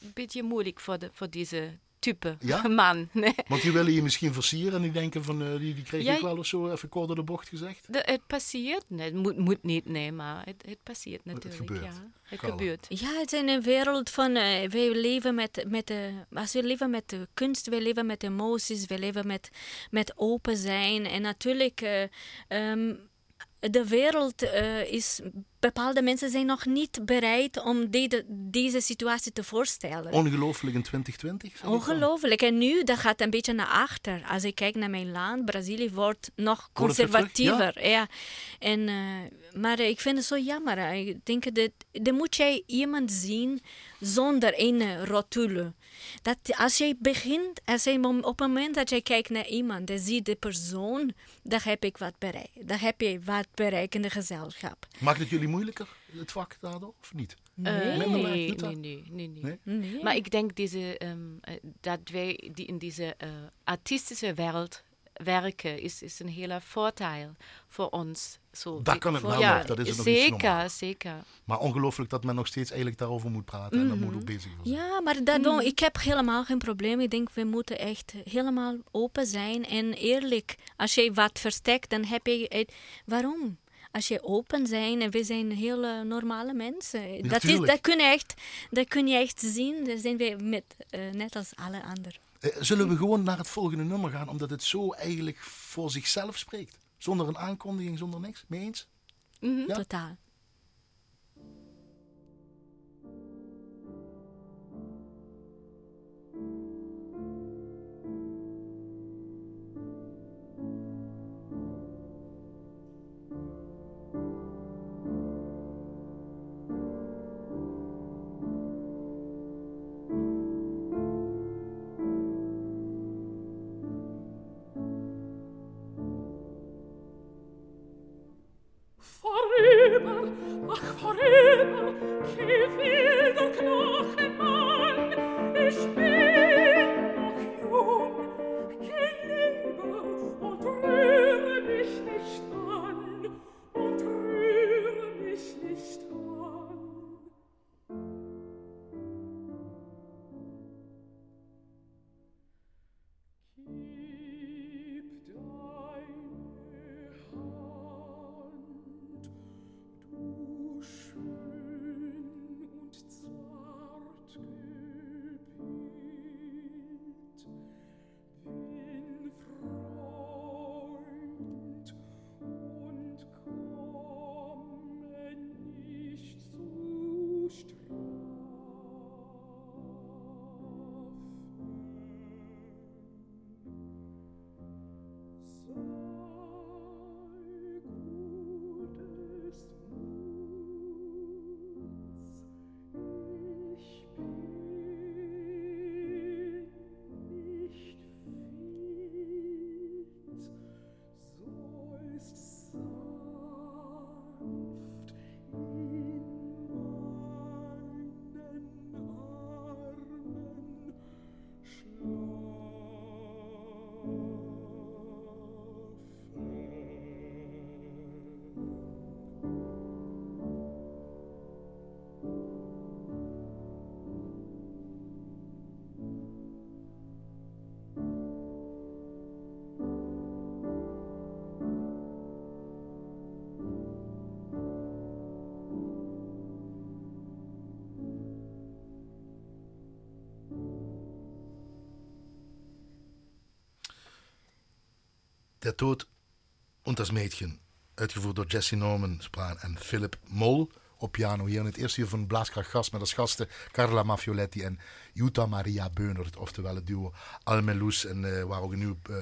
een beetje moeilijk voor, de, voor deze type ja? man. Nee. Want die willen je misschien versieren en die denken van, uh, die, die kreeg ja, ik wel of zo even kort door de bocht gezegd? De, het passeert, nee, het moet, moet niet, nee, maar het, het passeert natuurlijk. Het gebeurt. Ja, het gebeurt. Ja, het is een wereld van, uh, wij leven met, met de, als we leven met de kunst, we leven met emoties, we leven met, met open zijn. En natuurlijk, uh, um, de wereld uh, is. Bepaalde mensen zijn nog niet bereid om de, deze situatie te voorstellen. Ongelooflijk in 2020? Ongelooflijk. En nu, dat gaat een beetje naar achter. Als ik kijk naar mijn land, Brazilië wordt nog conservatiever. Ja. ja. En, uh, maar ik vind het zo jammer. Ik denk dat, dan moet jij iemand zien zonder een rotule. Dat als jij begint, als jij, op het moment dat jij kijkt naar iemand en ziet de persoon, dan heb ik wat bereikt. Dan heb je wat bereikt in de gezelschap. Maakt het jullie moeilijker, het vak daardoor, of niet? Nee, nee, nee, nee, nee, nee, nee, Maar ik denk deze, um, dat wij die in deze uh, artistische wereld werken is, is een hele voordeel voor ons. Zo, dat kan het voor, wel ja, nog, dat is het zeker, nog zeker. Maar ongelooflijk dat men nog steeds eigenlijk daarover moet praten mm -hmm. en daar moet ook bezig zijn. Ja, maar dat, mm -hmm. ik heb helemaal geen probleem. Ik denk, we moeten echt helemaal open zijn en eerlijk. Als je wat verstekt, dan heb je het... Waarom? als je open zijn en we zijn hele normale mensen. Dat, is, dat, kun je echt, dat kun je echt zien. Dat zijn we met, uh, net als alle anderen. Uh, zullen we gewoon naar het volgende nummer gaan, omdat het zo eigenlijk voor zichzelf spreekt? Zonder een aankondiging, zonder niks? Mee eens? Mm -hmm. ja? Totaal. ach vorüber, Der Tod und das Mädchen. Uitgevoerd door Jesse Norman Spaan en Philip Mol op piano. Hier in het eerste uur van Blaaskracht Gast met als gasten Carla Maffioletti en Jutta Maria Beunert. Oftewel het duo Almeloes. En eh, waar ook een nieuw eh,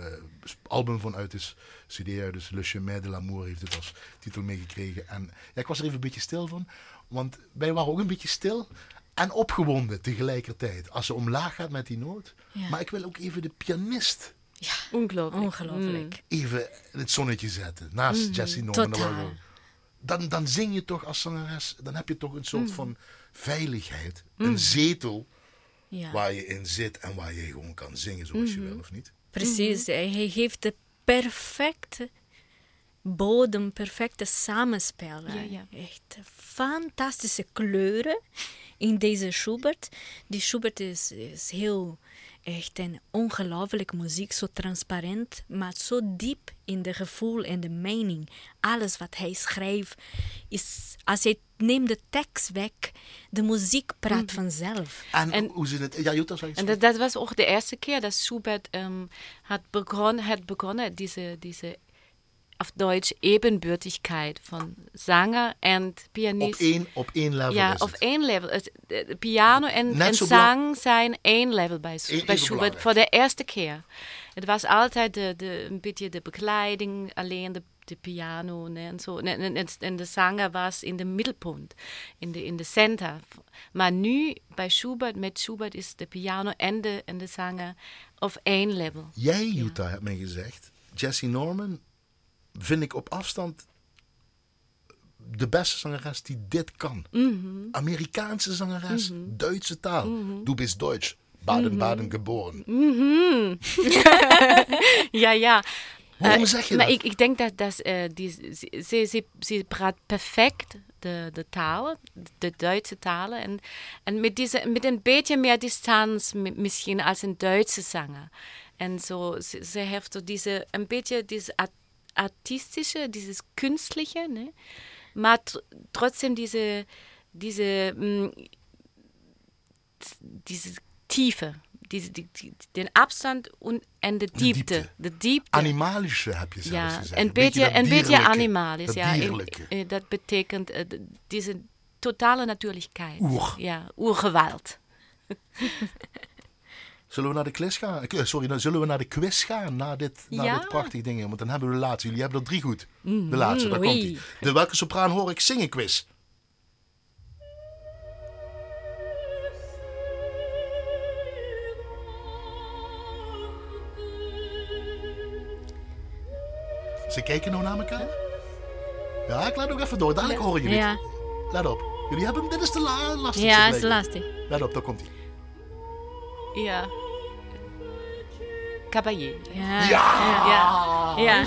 album van uit is. CD dus Le Chemin de l'Amour heeft het als titel meegekregen. En ja, ik was er even een beetje stil van. Want wij waren ook een beetje stil en opgewonden tegelijkertijd. Als ze omlaag gaat met die noot. Ja. Maar ik wil ook even de pianist Ja, Ongelooflijk. ongelooflijk. even in het zonnetje zetten. Naast Jessie Norman. Totaal. Dat wel- Dan, dan zing je toch als zangeres, dan heb je toch een soort van veiligheid. Een zetel Ja. waar je in zit en waar je gewoon kan zingen zoals je wil, of niet? Precies, hij hij geeft de perfecte bodem, perfecte samenspel. Ja, ja. Echt fantastische kleuren in deze Schubert. Die Schubert is, is heel echt een ongelooflijke muziek, zo transparant, maar zo diep in de gevoel en de mening. Alles wat hij schrijft is, als hij neemt de tekst weg, de muziek praat vanzelf. En, En- hoe zit het? Ja, Jutta, je En dat, dat was ook de eerste keer dat Schubert ähm, hat, begonnen, hat begonnen, diese, diese auf Deutsch Ebenbürtigkeit von Zanger en op Pianist. één, op één level ja, op één level. Piano en, en zang zijn één level bij, Eén- bij even Schubert belangrijk. voor de eerste keer. Het was altijd de, de, een beetje de begeleiding, alleen de, de piano ne, en zo. En, en, en de zanger was in de middelpunt, in de, in de center. Maar nu bij Schubert, met Schubert is de piano en de, en de zanger op één level. Jij, Jutta, hebt mij gezegd, Jessie Norman vind ik op afstand de beste zangeres die dit kan. Mhm. Amerikaanse zangeres, Duitse taal. Du bist Deutsch, Baden-Baden geboren. Ja, ja. Waarom Eh, zeg je maar dat? Ik, ik denk dat, dat uh, die, ze, ze, ze, praat perfect de, de talen, de Duitse talen. En, en met, deze, met een beetje meer distanz mi- misschien als een Duitse zanger. En zo, ze, ze heeft zo diese, een beetje art- artistische, dieses künstliche, ne? maar tr trotzdem diese, diese, mm, diese Tiefe, diese, die, die, den Afstand und, en de diepte. diepte. De diepte. Animalische heb je zelfs Ja, gezegd. een beetje, een beetje animalisch. Ja, In- eh, dat betekent eh, d- deze totale natuurlijkheid. Oer. Ja, oergeweld. Zullen we naar de quiz gaan? Eh, Sorry, dan zullen we naar de quiz gaan na dit, na Ja. Mhm. dit prachtige ding. Want dan hebben we de laatste. Jullie hebben er drie goed. De laatste, daar komt ie. De welke sopraan hoor ik zingen quiz? Ze kijken nou naar elkaar. Ja, ik laat ook even door. Dadelijk horen jullie Ja, het. Let op. Jullie hebben... Dit is de la lastigste. ja is blijkbaar. lastig. Let op, daar komt hij. Ja. Caballé. Ja, Ja! ja, ja.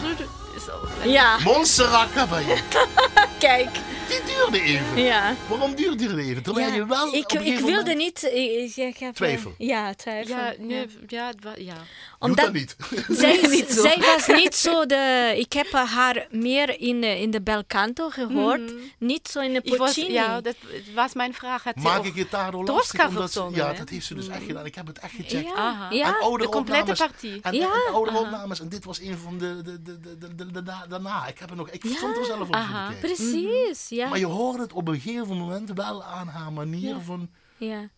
Zo. ja. Montserrat Caballé. kijk. Die duurde even. Ja. Waarom duurde die even? Terwijl Ja, je wel ik, ik wilde moment- niet. Ik, ik heb, eh, Twijfel. Ja, twijfel. Ja, nee, ja, het wa- ja. Doe Omdat dat niet. zij, Niet zo. zij was niet zo de. Ik heb haar meer in, de- in de bel canto gehoord, niet zo in de was, Puccini. ja, dat was mijn vraag. Had ze Maak ik het daardoor Tosca lastig? Omdat ze- gezongen, ja, hè? dat heeft ze dus echt gedaan. Ik heb het echt gecheckt. ja, ja. En oudere de complete opnames. partie. En, Ja, en oudere opnames. En dit was een van de, de, de, de, de, de- de- da- daarna. Ik heb het nog... Ik stond er zelf op Aha. Precies, ja. Maar je hoorde het op een gegeven moment wel aan haar manier van ja.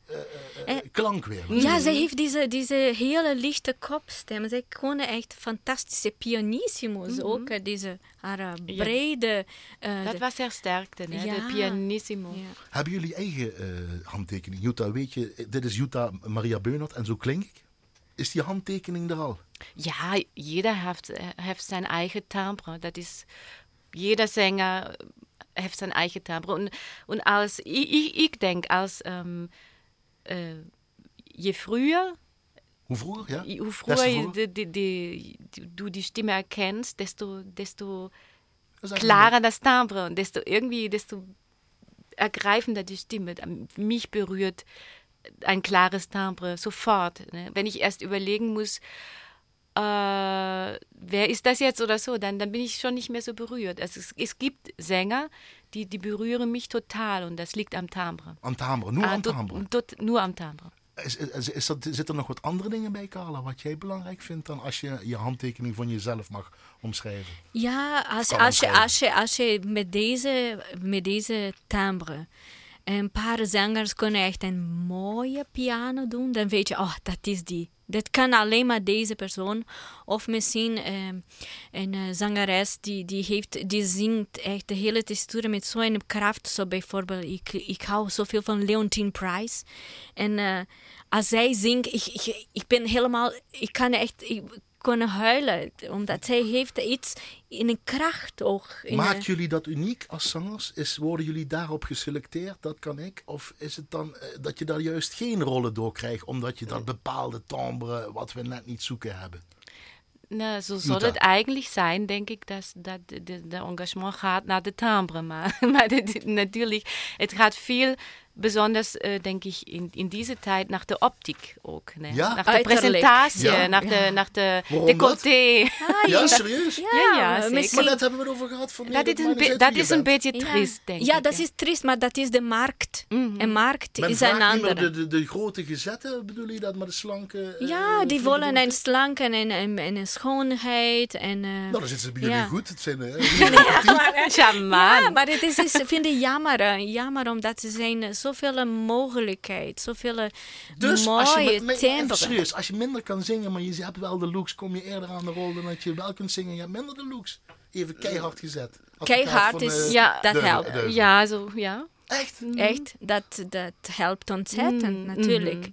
eh, klank weer. Ja, zij heeft deze, deze hele lichte kopstem. Zij kon echt fantastische pianissimos ook. eh, Deze haar eh, brede... Dat was haar sterkte, hè? Ja. de pianissimo. ja. Hebben jullie eigen eh, handtekening? Jutta, weet je, dit is Jutta Maria Beunert en zo klink ik. Is die handtekening er al? Ja, jeder heeft, heeft zijn eigen timbre. Dat is, jeder Sänger heeft zijn eigen timbre. Und, und als, ich, ich, ich denke, als ähm, äh, je früher, Hoe vroeger, ja? hoe vroeger? die, die, die, du die Stimme erkennst, desto, desto eigenlijk klarer das Timbre und desto irgendwie, desto ergreifender die Stimme. Mich berührt ein klares Timbre sofort. Ne? Wenn ich erst überlegen muss, äh, wer ist das jetzt oder so, dann, dann bin ich schon nicht mehr so berührt. Also es, es gibt Sänger, die, die berühren mich total und das liegt am Timbre. Am timbre, nur Ah, am timbre. tot- nur am Timbre. Is, is, is dat, zit er nog wat andere dingen bij, Carla, wat jij belangrijk vindt dan als je je handtekening van jezelf mag omschrijven? Ja, als, als, je, als, je, als je met deze, met deze timbre een paar zangers kunnen echt een mooie piano doen, dan weet je, oh, dat is die. Dat kan alleen maar deze persoon. Of misschien ehm, een eh, zangeres die, die, heeft, die zingt echt de hele textuur met zo'n kracht. Zo bijvoorbeeld, ik, ik hou zoveel van Leontine Price. En eh, als zij zingt, ik, ik, ik ben helemaal, ik kan echt, ik kon huilen. Omdat zij heeft iets in een kracht ook. In Maakt de- jullie dat uniek als zangers? Is, worden jullie daarop geselecteerd? Dat kan ik. Of is het dan eh, dat je daar juist geen rollen door krijgt, omdat je dat bepaalde timbre wat we net niet zoeken hebben? Nou, zo zal Jutta. het eigenlijk zijn, denk ik, dat, dat de, de, de engagement gaat naar de timbre. Maar, maar dit- natuurlijk, het gaat veel, besonders eh, denk ik in, in deze tijd, naar de optiek ook. Nee? Ja? Naar de Uiterlijk. presentatie, Ja. naar, de, naar de Waarom decolleté. Ah, Ja, ja. serieus? Ja, Ja, ja, maar zeker. Maar net hebben we het over gehad van Dat is een, maar dat is een beetje Ja. triest, denk ja, ik. dat is triest, maar dat is de markt. Mhm. En markt Men is een andere. de, de, de grote gezetten, bedoel je dat, maar de slanke... eh, ja, die willen een slank en een, en, en een schoonheid. En, eh, Nou, dan zitten ze bij jullie Ja. goed. Het zijn jullie Shaman. ja, maar het is, is vind ik jammer. Jammer omdat er zijn eh, zoveel mogelijkheden, zoveel eh, Dus als je, mooie met- met- even timbre. serieus, als je minder kan zingen, maar je hebt wel de looks, kom je eerder aan de rol dan dat je wel kunt zingen. Je hebt minder de looks. Even keihard gezet. Keihard is- eh, Ja, dat helpt. Ja, zo, ja. Echt? Echt, dat, dat helpt ontzettend Mm, natuurlijk.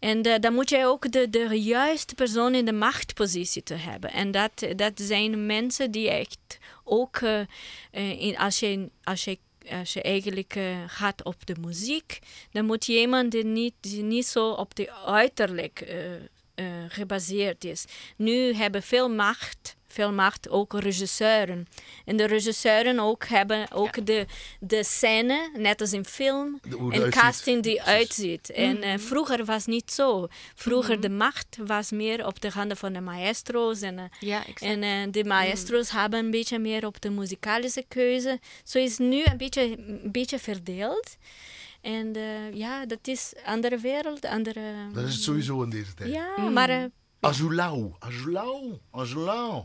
En eh, dan moet je ook de, de juiste persoon in de machtpositie te hebben. En dat, dat zijn mensen die echt ook, eh, eh, in, als, je, als, je, als je eigenlijk eh, gaat op de muziek, dan moet je iemand die niet, die niet zo op de uiterlijk eh, eh, gebaseerd is. Nu hebben veel macht. Veel macht, ook regisseuren. En de regisseuren ook hebben ook de, de scène, net als in film, een uitziet. casting die Precies. uitziet. En eh, vroeger was niet zo. Vroeger de macht was meer op de handen van de maestro's. En, eh, Ja, en eh, de maestro's hebben een beetje meer op de muzikalische keuze. Zo is nu een beetje, een beetje verdeeld. En eh, ja, dat is andere wereld, andere... Dat is het sowieso in deze tijd. Ja, maar uh, Azulão, azulão, azulão.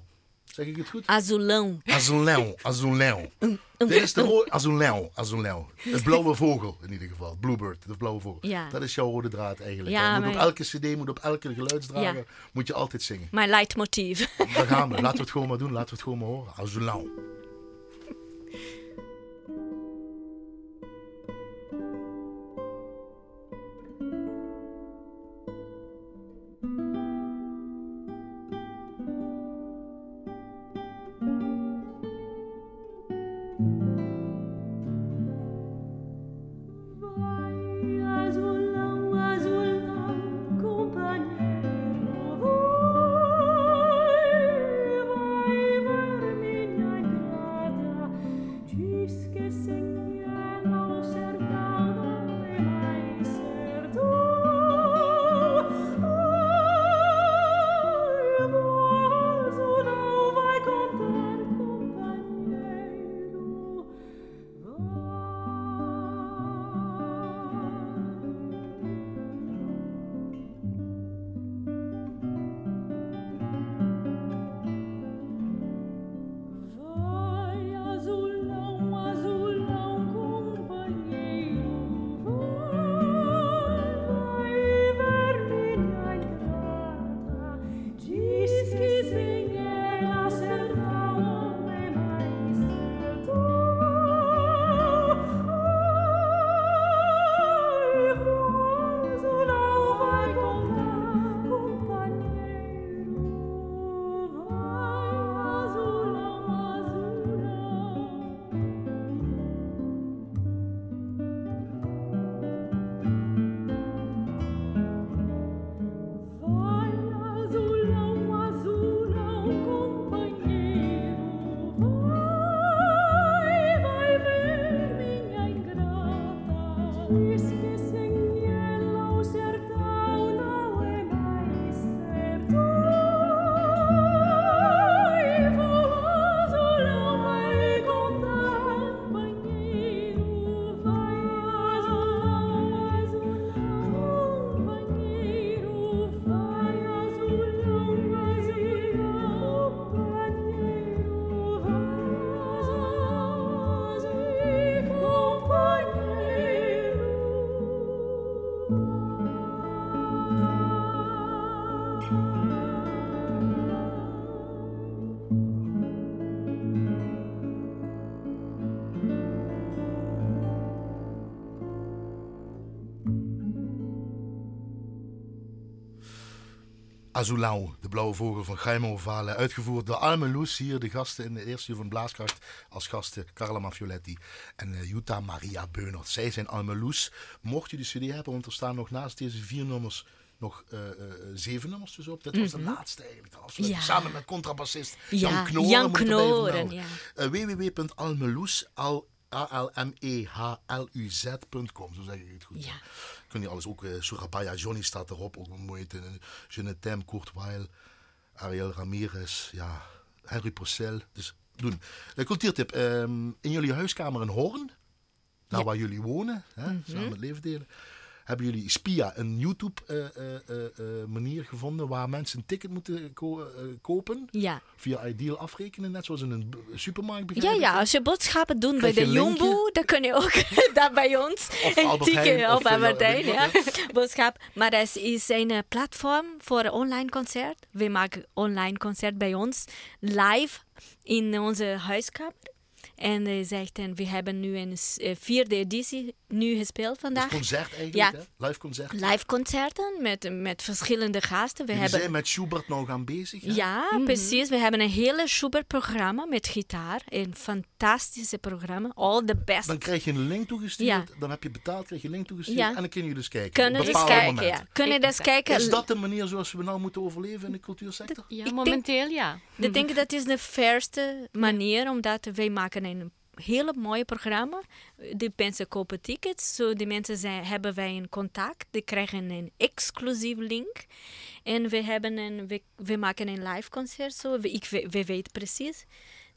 Zeg ik het goed? azulão. Azulão, azulão. Dit is de rode... Azulão, azulão. De blauwe vogel in ieder geval. Bluebird, de blauwe vogel. Ja. Dat is jouw rode draad eigenlijk. Ja, moet op elke cd, moet op elke geluidsdrager, Ja. moet je altijd zingen. Mijn leidmotief. Daar gaan we. Laten we het gewoon maar doen. Laten we het gewoon maar horen. Azulão. Azulão, de blauwe vogel van Jaime Vale, uitgevoerd door Loes, hier de gasten in de eerste uur van Blaaskracht, als gasten Carla Mafioletti en uh, Jutta Maria Beunert. Zij zijn Loes. Mocht je de cd hebben, want er staan nog naast deze vier nummers nog uh, uh, zeven nummers dus op. Dit was de laatste eigenlijk. De. Ja. Samen met contrabassist Ja, Jan Knoren. Jan Knoren, ja. Www.almeloes, al A-L-M-E-H-L-U-Z.com, zo zeg ik het goed. Ja. Kun je alles ook, uh, Surabaya Johnny staat erop, ook een mooie Kurt Weill, Ariel Ramirez, ja, Henry Purcell. Dus doen. Uh, cultuurtip, um, in jullie huiskamer in Hoorn, daar waar jullie wonen, hè, Mhm. samen het leven delen, hebben jullie Spia, een YouTube-manier gevonden waar mensen een ticket moeten ko- eh, kopen, Ja. via Ideal afrekenen, net zoals in een supermarkt Ja, ja, als je boodschappen doet bij de? Jumbo, dan kun je ook daar bij ons een ticket of, eh, Albert ja, Heijn, boodschap. Maar het is een eh, platform voor een online concert. We maken online concert bij ons, live in onze huiskamer. En hij zegt, en we hebben nu een eh, vierde editie nu gespeeld Dus vandaag. concert eigenlijk, Ja. hè? live concert. Live concerten met, met verschillende gasten. We hebben zijn met Schubert nou gaan bezig. Hè? Ja, precies. We hebben een hele Schubert-programma met gitaar. Een fantastische programma. All the best. Dan krijg je een link toegestuurd, Ja. dan heb je betaald, krijg je een link toegestuurd Ja. en dan kun je dus kijken. Kunnen dus kijken, ja. Kunnen dus kijken. Is dat de manier zoals we nou moeten overleven in de cultuursector? Ja, denk- momenteel ja. Ik denk dat is de verste manier, omdat wij maken een hele mooie programma. De mensen kopen tickets, zo de mensen zijn, hebben wij een contact, die krijgen een exclusief link. En we, hebben een, we, we maken een live concert, zo. We, ik, we, we weten precies.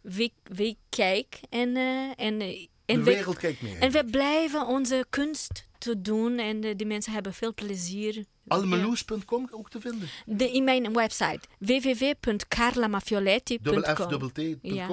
We, we kijken en, eh, en, eh, en de we- wereld kijkt mee. En we blijven onze kunst te doen en de, die mensen hebben veel plezier. Almeloes.com ook te vinden. De, in mijn website www.carlamafioletti.com. Ja.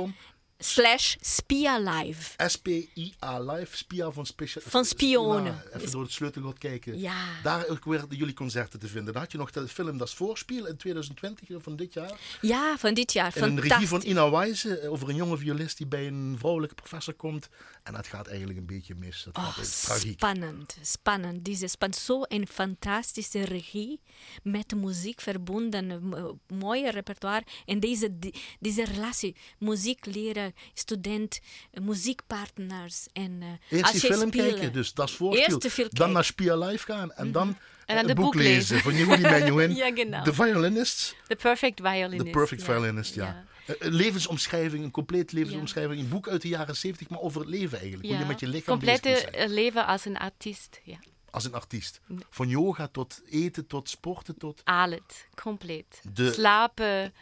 Slash Spia Live. S-P-I-A live, Spia van specia- Van spionen. Ja, even door het sleutelgat kijken. Ja. Daar ook weer jullie concerten te vinden. Dan had je nog de film Das Voorspiel in 2020 van dit jaar. Ja, van dit jaar. En een regie van Ina Wijze eh, over een jonge violist die bij een vrouwelijke professor komt. En dat gaat eigenlijk een beetje mis. Dat Oh, spannend, spannend. Deze span zo een fantastische regie met muziek verbonden, mo- mooie repertoire. En deze, deze relatie, muziek leren, student, eh, muziekpartners. En, eh, Eerst als die film spelen- kijken, dus dat is film Dan kijken. naar Spia Live gaan en dan, En dan het de boek boek lezen van Yehudi Menuhin. Ja, genau. The Violinists. The Perfect Violinist. The Perfect ja. Violinist, ja. Eh, Een levensomschrijving, een compleet levensomschrijving. Een boek uit de jaren 70, maar over het leven eigenlijk. Hoe je met je lichaam Complete eh, leven als een artiest. Ja. Als een artiest. Van yoga tot eten, tot sporten, tot... Alles, compleet. De- Slapen,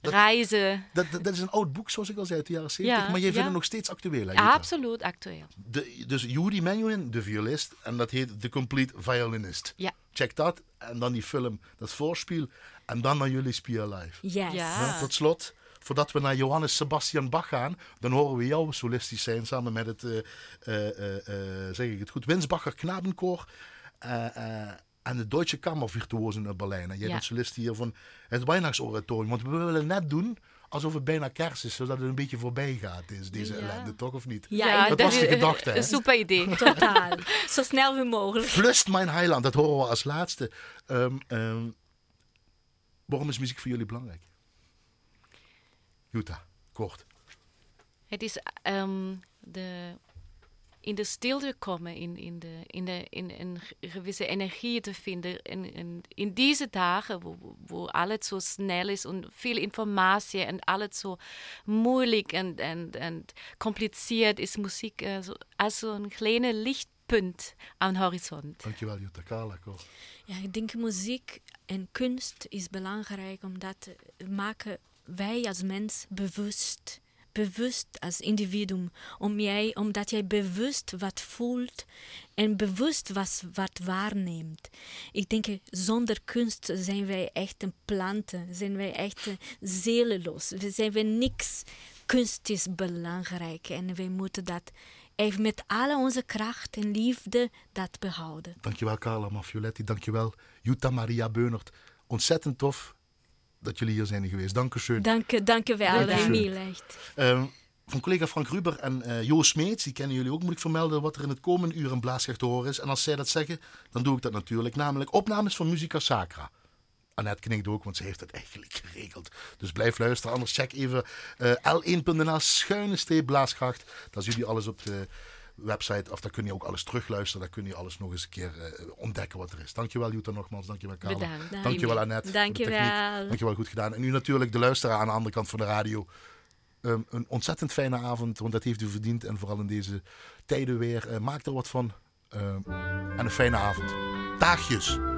reizen. Dat, dat, dat is een oud boek, zoals ik al zei, uit de jaren 70. Ja, maar jij vindt ja. het nog steeds actueel, hè, Jutta? Absoluut actueel. De, dus Yuri Menuhin, de violist, en dat heet The Complete Violinist. Ja. Check dat, en dan die film, dat voorspiel, en dan naar jullie Spia Live. Yes. Ja. Ja, tot slot, voordat we naar Johannes Sebastian Bach gaan, dan horen we jou solistisch zijn samen met het, eh, eh, eh, eh, zeg ik het goed, Winsbacher Knabenkoor en de Deutsche Kammervirtuosen uit Berlijn. En jij Ja. bent solist hier van het Weihnachtsoratorium, want we willen net doen alsof het bijna kerst is, zodat het een beetje voorbij gaat, deze, deze Ja. ellende, toch of niet? Ja, dat was de is, gedachte? Een super idee. Totaal. Zo snel wie mogelijk. Flust mijn heiland, dat horen we als laatste. Ehm, ehm, waarom is muziek voor jullie belangrijk? Jutta, kort. Het is ehm, de, in de stilte komen, in, in, de, in, de, in een gewisse energie te vinden. In, in, in deze dagen, wo, wo alles zo snel is en veel informatie en alles zo moeilijk en, en, en compliceerd is muziek eh, zo, als zo'n kleine lichtpunt aan de horizont. Dankjewel Jutta. Carla, kort. Ja, ik denk muziek en kunst is belangrijk omdat eh, maken wij als mens bewust. Bewust als individuum. Om jij, omdat jij bewust wat voelt en bewust was, wat waarneemt. Ik denk, zonder kunst zijn wij echt een planten. Zijn wij echt zelenloos. Zijn we niks. Kunst is belangrijk en wij moeten dat echt met alle onze kracht en liefde dat behouden. Dankjewel Carla Maffioletti. Dankjewel Jutta Maria Beunert. Ontzettend tof dat jullie hier zijn geweest. Dank u. Dank, dank u wel, ehm, van collega Frank Ruber en uh, Jo Smeets, die kennen jullie ook, moet ik vermelden wat er in het komende uur een Blaasrecht te horen is. En als zij dat zeggen, dan doe ik dat natuurlijk. Namelijk opnames van Musica Sacra. Annette knikt ook, want ze heeft het eigenlijk geregeld. Dus blijf luisteren. Anders check even eh, l1.nl schuine streep blaaskracht. Dat zien jullie alles op de website of Daar kun je ook alles terugluisteren. Daar kun je alles nog eens een keer eh, ontdekken wat er is. Dankjewel Jutta nogmaals. Dankjewel Karel. Bedankt. Dankjewel Annette. Dankjewel. Dankjewel, goed gedaan. En nu natuurlijk de luisteraar aan de andere kant van de radio. Ehm, een ontzettend fijne avond, want dat heeft u verdiend. En vooral in deze tijden weer. Uh, maak er wat van. Ehm, en een fijne avond. Daagjes.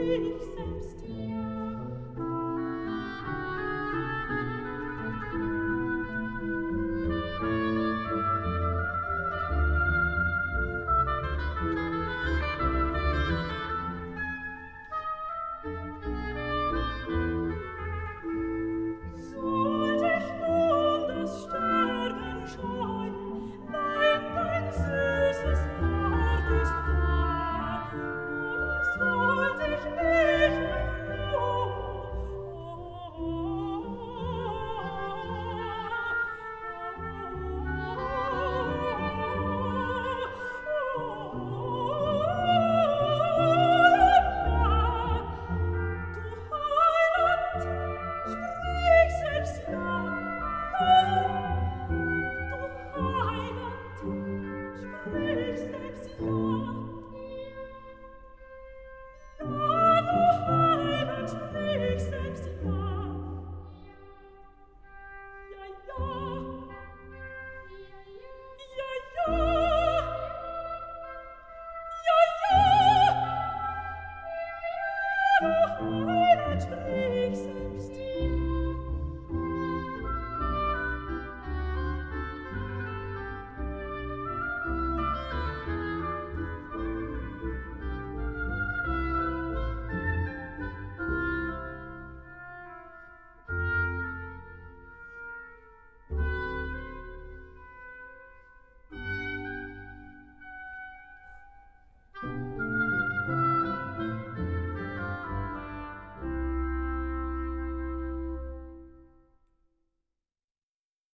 ich selbst